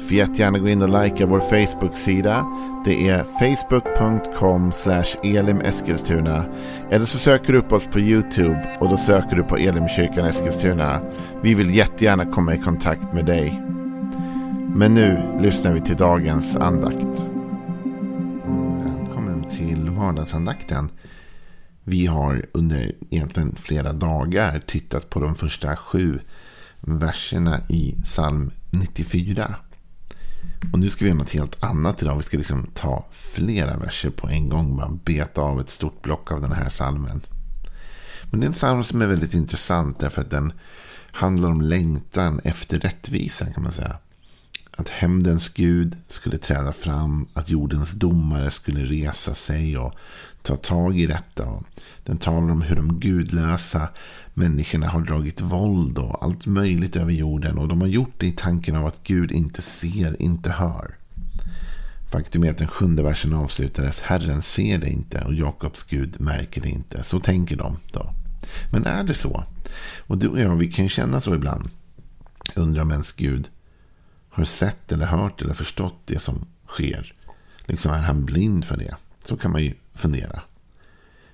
Får jättegärna gå in och likea vår Facebook-sida. Det är facebook.com elimeskilstuna. Eller så söker du upp oss på YouTube och då söker du på Elimkyrkan Eskilstuna. Vi vill jättegärna komma i kontakt med dig. Men nu lyssnar vi till dagens andakt. Välkommen till vardagsandakten. Vi har under egentligen flera dagar tittat på de första sju verserna i psalm 94. Och nu ska vi göra något helt annat idag. Vi ska liksom ta flera verser på en gång. Bara beta av ett stort block av den här salmen. Men det är en psalm som är väldigt intressant. Därför att den handlar om längtan efter rättvisa kan man säga. Att hämndens Gud skulle träda fram. Att jordens domare skulle resa sig och ta tag i detta. Den talar om hur de gudlösa människorna har dragit våld och allt möjligt över jorden. Och de har gjort det i tanken av att Gud inte ser, inte hör. Faktum är att den sjunde versen avslutades. Herren ser det inte och Jakobs Gud märker det inte. Så tänker de då. Men är det så? Och du och jag, vi kan känna så ibland. Undrar om ens Gud har sett eller hört eller förstått det som sker. Liksom är han blind för det? Så kan man ju fundera.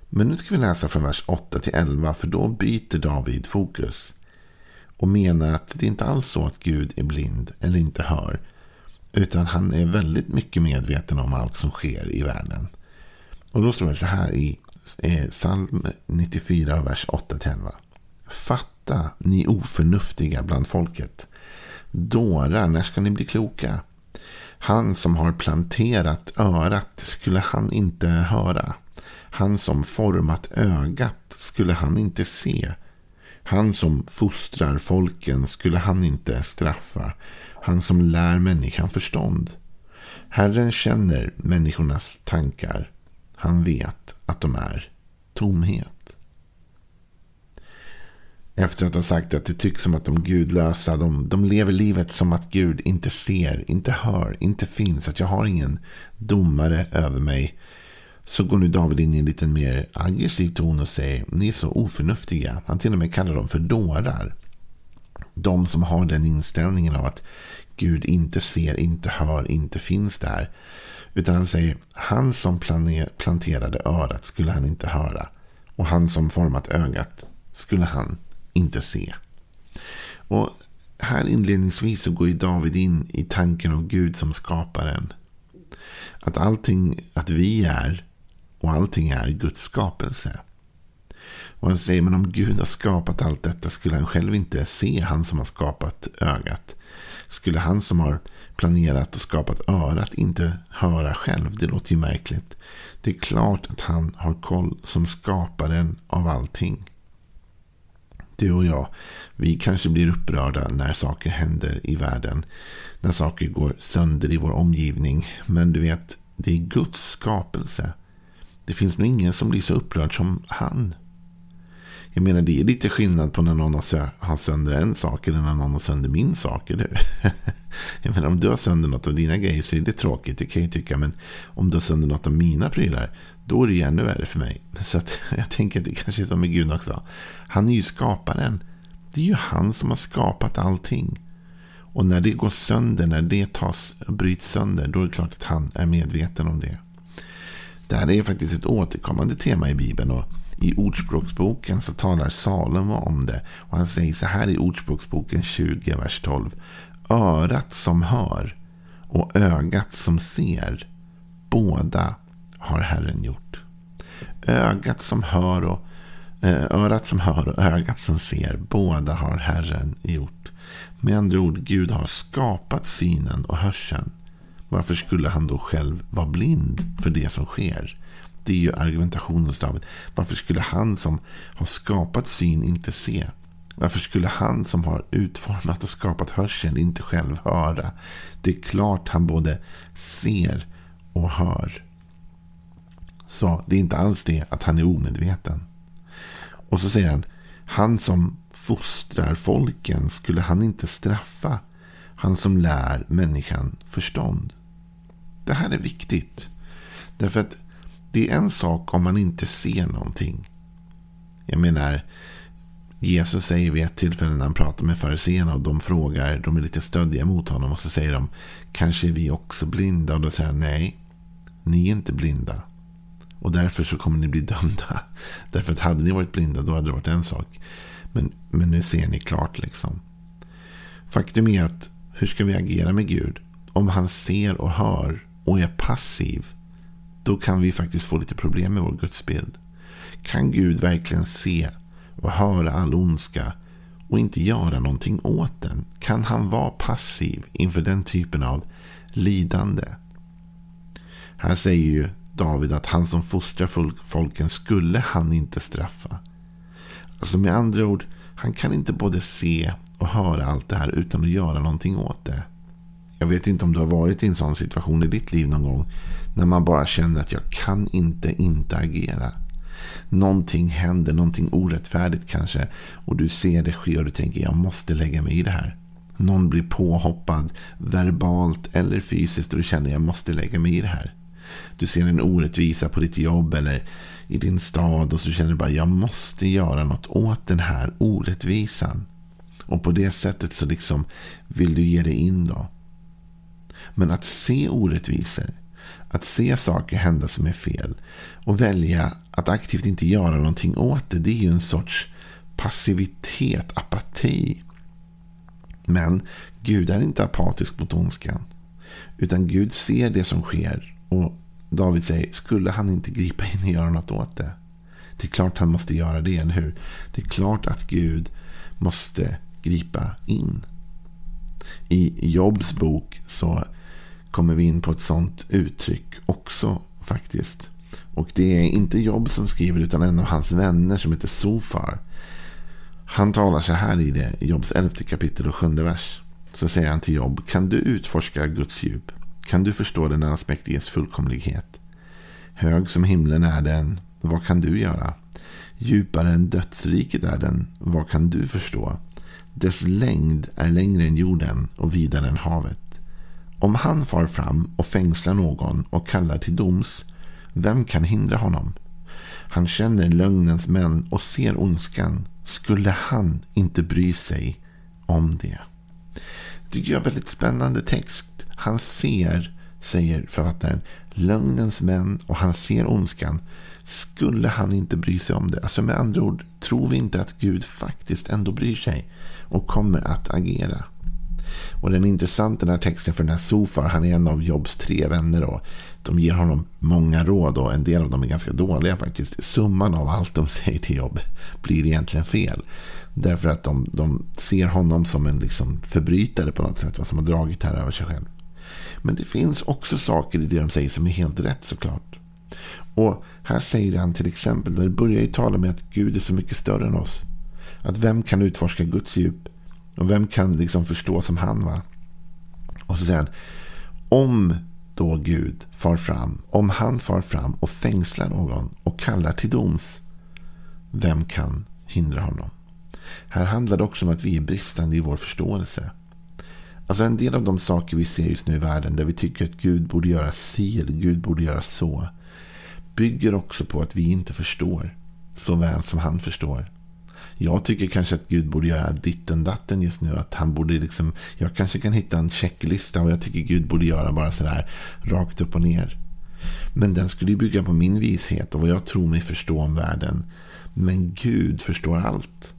Men nu ska vi läsa från vers 8 till 11 för då byter David fokus. Och menar att det inte alls så att Gud är blind eller inte hör. Utan han är väldigt mycket medveten om allt som sker i världen. Och då står det så här i eh, psalm 94, vers 8 till 11. Fatta, ni oförnuftiga bland folket. Dårar, när ska ni bli kloka? Han som har planterat örat, skulle han inte höra? Han som format ögat, skulle han inte se? Han som fostrar folken, skulle han inte straffa? Han som lär människan förstånd? Herren känner människornas tankar. Han vet att de är tomhet. Efter att ha sagt att det tycks som att de gudlösa, de, de lever livet som att Gud inte ser, inte hör, inte finns. Att jag har ingen domare över mig. Så går nu David in i en lite mer aggressiv ton och säger ni är så oförnuftiga. Han till och med kallar dem för dårar. De som har den inställningen av att Gud inte ser, inte hör, inte finns där. Utan han säger han som planterade örat skulle han inte höra. Och han som format ögat skulle han inte se. Och här inledningsvis så går ju David in i tanken av Gud som skaparen. Att allting, att vi är och allting är Guds skapelse. Och han säger, men om Gud har skapat allt detta skulle han själv inte se han som har skapat ögat. Skulle han som har planerat och skapat örat inte höra själv? Det låter ju märkligt. Det är klart att han har koll som skaparen av allting du och jag, vi kanske blir upprörda när saker händer i världen. När saker går sönder i vår omgivning. Men du vet, det är Guds skapelse. Det finns nog ingen som blir så upprörd som han. Jag menar, det är lite skillnad på när någon har sönder en sak eller när någon har sönder min sak. Eller? jag menar, om du har sönder något av dina grejer så är det tråkigt, det kan jag tycka. Men om du har sönder något av mina prylar, då är det ju ännu värre för mig. Så att, jag tänker att det kanske är som med Gud också. Han är ju skaparen. Det är ju han som har skapat allting. Och när det går sönder, när det tas, bryts sönder, då är det klart att han är medveten om det. Det här är faktiskt ett återkommande tema i Bibeln. Och i Ordspråksboken så talar Salomo om det. Och han säger så här i Ordspråksboken 20, vers 12. Örat som hör och ögat som ser, båda har Herren gjort. Ögat som hör och eh, örat som hör och ögat som ser, båda har Herren gjort. Med andra ord, Gud har skapat synen och hörseln. Varför skulle han då själv vara blind för det som sker? Det är ju argumentationen hos David. Varför skulle han som har skapat syn inte se? Varför skulle han som har utformat och skapat hörseln inte själv höra? Det är klart han både ser och hör. Så det är inte alls det att han är omedveten. Och så säger han, Han som fostrar folken, skulle han inte straffa? Han som lär människan förstånd. Det här är viktigt. Därför att det är en sak om man inte ser någonting. Jag menar, Jesus säger vid ett tillfälle när han pratar med fariséerna och de frågar, de är lite stöddiga mot honom och så säger de, kanske är vi också blinda? Och då säger han, nej, ni är inte blinda. Och därför så kommer ni bli dömda. Därför att hade ni varit blinda då hade det varit en sak. Men, men nu ser ni klart liksom. Faktum är att hur ska vi agera med Gud? Om han ser och hör och är passiv. Då kan vi faktiskt få lite problem med vår gudsbild. Kan Gud verkligen se och höra all ondska och inte göra någonting åt den? Kan han vara passiv inför den typen av lidande? Här säger ju David att han som fostrar folken skulle han inte straffa. Alltså med andra ord, han kan inte både se och höra allt det här utan att göra någonting åt det. Jag vet inte om du har varit i en sån situation i ditt liv någon gång. När man bara känner att jag kan inte inte agera. Någonting händer, någonting orättfärdigt kanske. Och du ser det ske och du tänker jag måste lägga mig i det här. Någon blir påhoppad verbalt eller fysiskt och du känner jag måste lägga mig i det här. Du ser en orättvisa på ditt jobb eller i din stad och så känner du bara jag måste göra något åt den här orättvisan. Och på det sättet så liksom vill du ge dig in då. Men att se orättvisor, att se saker hända som är fel och välja att aktivt inte göra någonting åt det, det är ju en sorts passivitet, apati. Men Gud är inte apatisk mot ondskan. Utan Gud ser det som sker och David säger, skulle han inte gripa in och göra något åt det? Det är klart han måste göra det, eller hur? Det är klart att Gud måste gripa in. I Jobs bok så kommer vi in på ett sånt uttryck också faktiskt. Och det är inte Jobb som skriver utan en av hans vänner som heter Sofar. Han talar så här i det, Jobs elfte kapitel och sjunde vers. Så säger han till Jobb, kan du utforska Guds djup? Kan du förstå den allsmäktiges fullkomlighet? Hög som himlen är den, vad kan du göra? Djupare än dödsriket är den, vad kan du förstå? Dess längd är längre än jorden och vidare än havet. Om han far fram och fängslar någon och kallar till doms, vem kan hindra honom? Han känner lögnens män och ser ondskan. Skulle han inte bry sig om det? Det tycker jag är en väldigt spännande text. Han ser, säger författaren, lögnens män och han ser ondskan. Skulle han inte bry sig om det? Alltså med andra ord, tror vi inte att Gud faktiskt ändå bryr sig och kommer att agera? Och den intressanta den här texten för den här Sofar, han är en av Jobs tre vänner. Och De ger honom många råd och en del av dem är ganska dåliga faktiskt. Summan av allt de säger till Jobb blir egentligen fel. Därför att de, de ser honom som en liksom förbrytare på något sätt. Vad som har dragit här över sig själv. Men det finns också saker i det de säger som är helt rätt såklart. Och här säger han till exempel, det börjar ju tala med att Gud är så mycket större än oss. Att vem kan utforska Guds djup? Och vem kan liksom förstå som han? va? Och så säger han, om då Gud far fram, om han far fram och fängslar någon och kallar till doms, vem kan hindra honom? Här handlar det också om att vi är bristande i vår förståelse. Alltså en del av de saker vi ser just nu i världen där vi tycker att Gud borde göra si eller Gud borde göra så. Bygger också på att vi inte förstår så väl som han förstår. Jag tycker kanske att Gud borde göra ditten datten just nu. Att han borde liksom, jag kanske kan hitta en checklista och jag tycker Gud borde göra bara sådär rakt upp och ner. Men den skulle ju bygga på min vishet och vad jag tror mig förstå om världen. Men Gud förstår allt.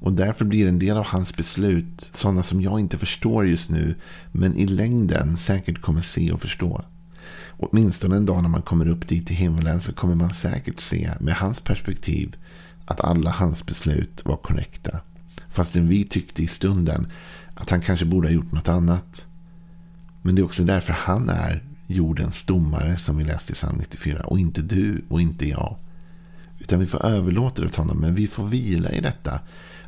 Och därför blir en del av hans beslut sådana som jag inte förstår just nu. Men i längden säkert kommer se och förstå. Åtminstone en dag när man kommer upp dit till himlen så kommer man säkert se med hans perspektiv att alla hans beslut var korrekta. Fastän vi tyckte i stunden att han kanske borde ha gjort något annat. Men det är också därför han är jordens domare som vi läste i psalm 94. Och inte du och inte jag. Utan vi får överlåta det åt honom. Men vi får vila i detta.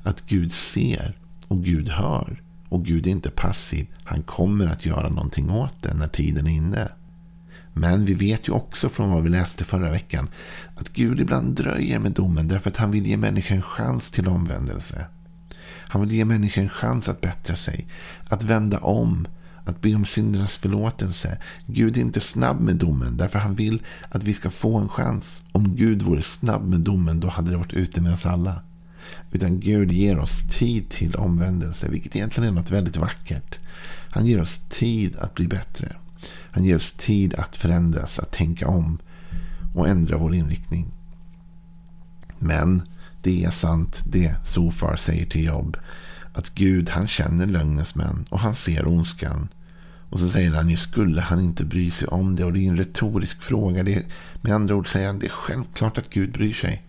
Att Gud ser och Gud hör. Och Gud är inte passiv. Han kommer att göra någonting åt det när tiden är inne. Men vi vet ju också från vad vi läste förra veckan att Gud ibland dröjer med domen därför att han vill ge människan en chans till omvändelse. Han vill ge människan en chans att bättra sig, att vända om, att be om syndernas förlåtelse. Gud är inte snabb med domen därför han vill att vi ska få en chans. Om Gud vore snabb med domen då hade det varit ute med oss alla. Utan Gud ger oss tid till omvändelse, vilket egentligen är något väldigt vackert. Han ger oss tid att bli bättre. Han ger oss tid att förändras, att tänka om och ändra vår inriktning. Men det är sant det Sofar säger till Jobb. Att Gud han känner lögnens män och han ser ondskan. Och så säger han ju, skulle han inte bry sig om det? Och det är en retorisk fråga. Det är, med andra ord säger han, det är självklart att Gud bryr sig.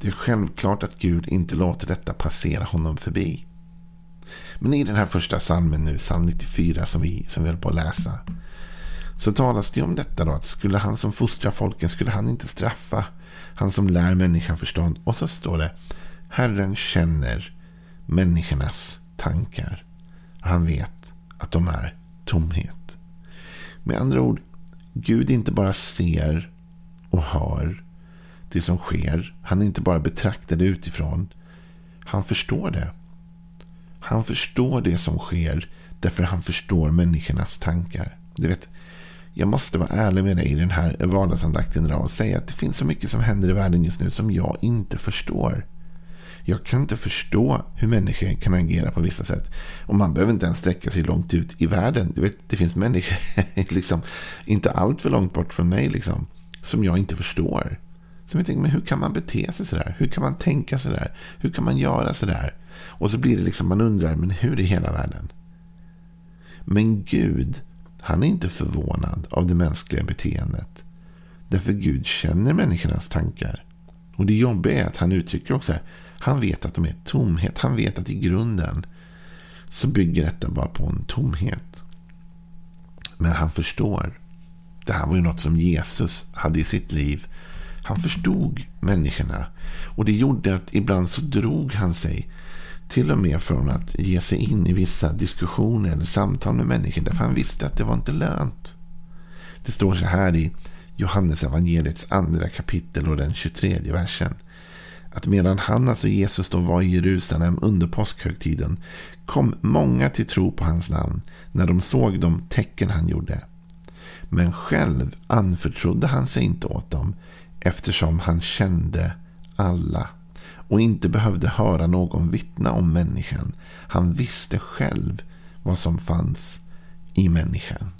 Det är självklart att Gud inte låter detta passera honom förbi. Men i den här första salmen nu, psalm 94 som vi, som vi höll på att läsa. Så talas det om detta då, att skulle han som fostrar folken, skulle han inte straffa han som lär människan förstånd. Och så står det, Herren känner människornas tankar. Han vet att de är tomhet. Med andra ord, Gud inte bara ser och hör det som sker. Han inte bara betraktar det utifrån. Han förstår det. Han förstår det som sker därför han förstår människornas tankar. Du vet, jag måste vara ärlig med dig i den här vardagsandakten idag och säga att det finns så mycket som händer i världen just nu som jag inte förstår. Jag kan inte förstå hur människor kan agera på vissa sätt. Och man behöver inte ens sträcka sig långt ut i världen. Du vet, det finns människor, liksom, inte allt för långt bort från mig, liksom, som jag inte förstår. Som jag tänker, men hur kan man bete sig sådär? Hur kan man tänka sådär? Hur kan man göra sådär? Och så blir det liksom, man undrar, men hur i hela världen? Men Gud, han är inte förvånad av det mänskliga beteendet. Därför Gud känner människornas tankar. Och det jobbiga är att han uttrycker också här, han vet att de är tomhet. Han vet att i grunden så bygger detta bara på en tomhet. Men han förstår. Det här var ju något som Jesus hade i sitt liv. Han förstod människorna. Och det gjorde att ibland så drog han sig till och med från att ge sig in i vissa diskussioner eller samtal med människor. Därför han visste att det var inte lönt. Det står så här i Johannes evangeliets andra kapitel och den 23 versen att medan han, alltså Jesus, då var i Jerusalem under påskhögtiden kom många till tro på hans namn när de såg de tecken han gjorde. Men själv anförtrodde han sig inte åt dem eftersom han kände alla och inte behövde höra någon vittna om människan. Han visste själv vad som fanns i människan.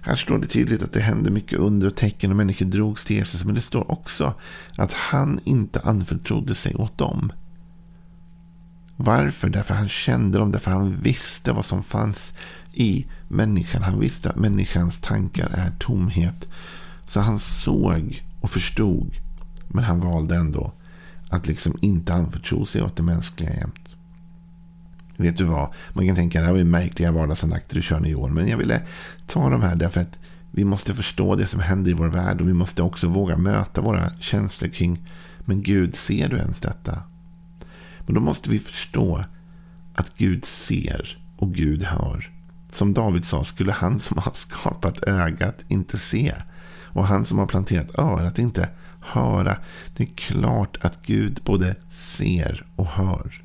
Här står det tydligt att det hände mycket under och tecken och människor drogs till Jesus. Men det står också att han inte anförtrodde sig åt dem. Varför? Därför han kände dem, därför han visste vad som fanns i människan. Han visste att människans tankar är tomhet. Så han såg och förstod. Men han valde ändå att liksom inte anförtro sig åt det mänskliga jämt. Vet du vad? Man kan tänka att det här är märkliga vardagsandakter du kör år. Men jag ville ta de här därför att vi måste förstå det som händer i vår värld. Och vi måste också våga möta våra känslor kring. Men Gud, ser du ens detta? Men då måste vi förstå att Gud ser och Gud hör. Som David sa, skulle han som har skapat ögat inte se. Och han som har planterat örat inte höra. Det är klart att Gud både ser och hör.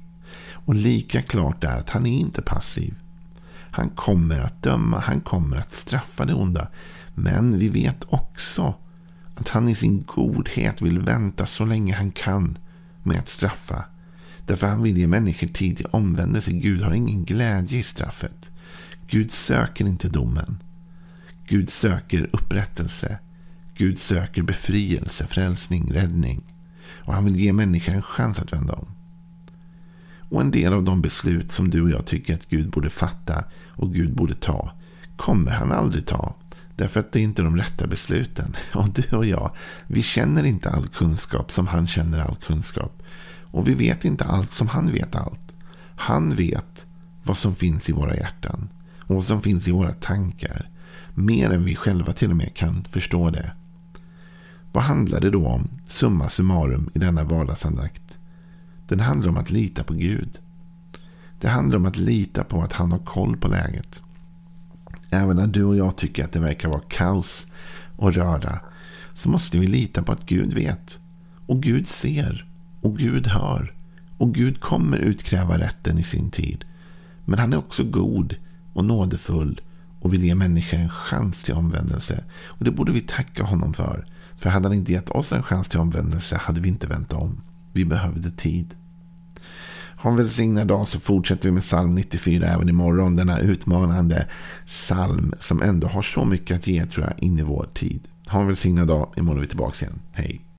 Och lika klart är att han är inte passiv. Han kommer att döma, han kommer att straffa det onda. Men vi vet också att han i sin godhet vill vänta så länge han kan med att straffa. Därför han vill ge människor tid till omvändelse. Gud har ingen glädje i straffet. Gud söker inte domen. Gud söker upprättelse. Gud söker befrielse, frälsning, räddning. Och han vill ge människan en chans att vända om. Och en del av de beslut som du och jag tycker att Gud borde fatta och Gud borde ta kommer han aldrig ta. Därför att det är inte de rätta besluten. Och du och jag, vi känner inte all kunskap som han känner all kunskap. Och vi vet inte allt som han vet allt. Han vet vad som finns i våra hjärtan. Och vad som finns i våra tankar. Mer än vi själva till och med kan förstå det. Vad handlar det då om, summa summarum, i denna vardagsandakt? Den handlar om att lita på Gud. Det handlar om att lita på att han har koll på läget. Även när du och jag tycker att det verkar vara kaos och röra. Så måste vi lita på att Gud vet. Och Gud ser. Och Gud hör. Och Gud kommer utkräva rätten i sin tid. Men han är också god och nådefull och vill ge människor en chans till omvändelse. Och det borde vi tacka honom för. För hade han inte gett oss en chans till omvändelse hade vi inte vänt om. Vi behövde tid. Ha en välsignad dag så fortsätter vi med psalm 94 även imorgon. Denna utmanande psalm som ändå har så mycket att ge tror jag in i vår tid. Ha en välsignad dag. Imorgon är vi tillbaka igen. Hej.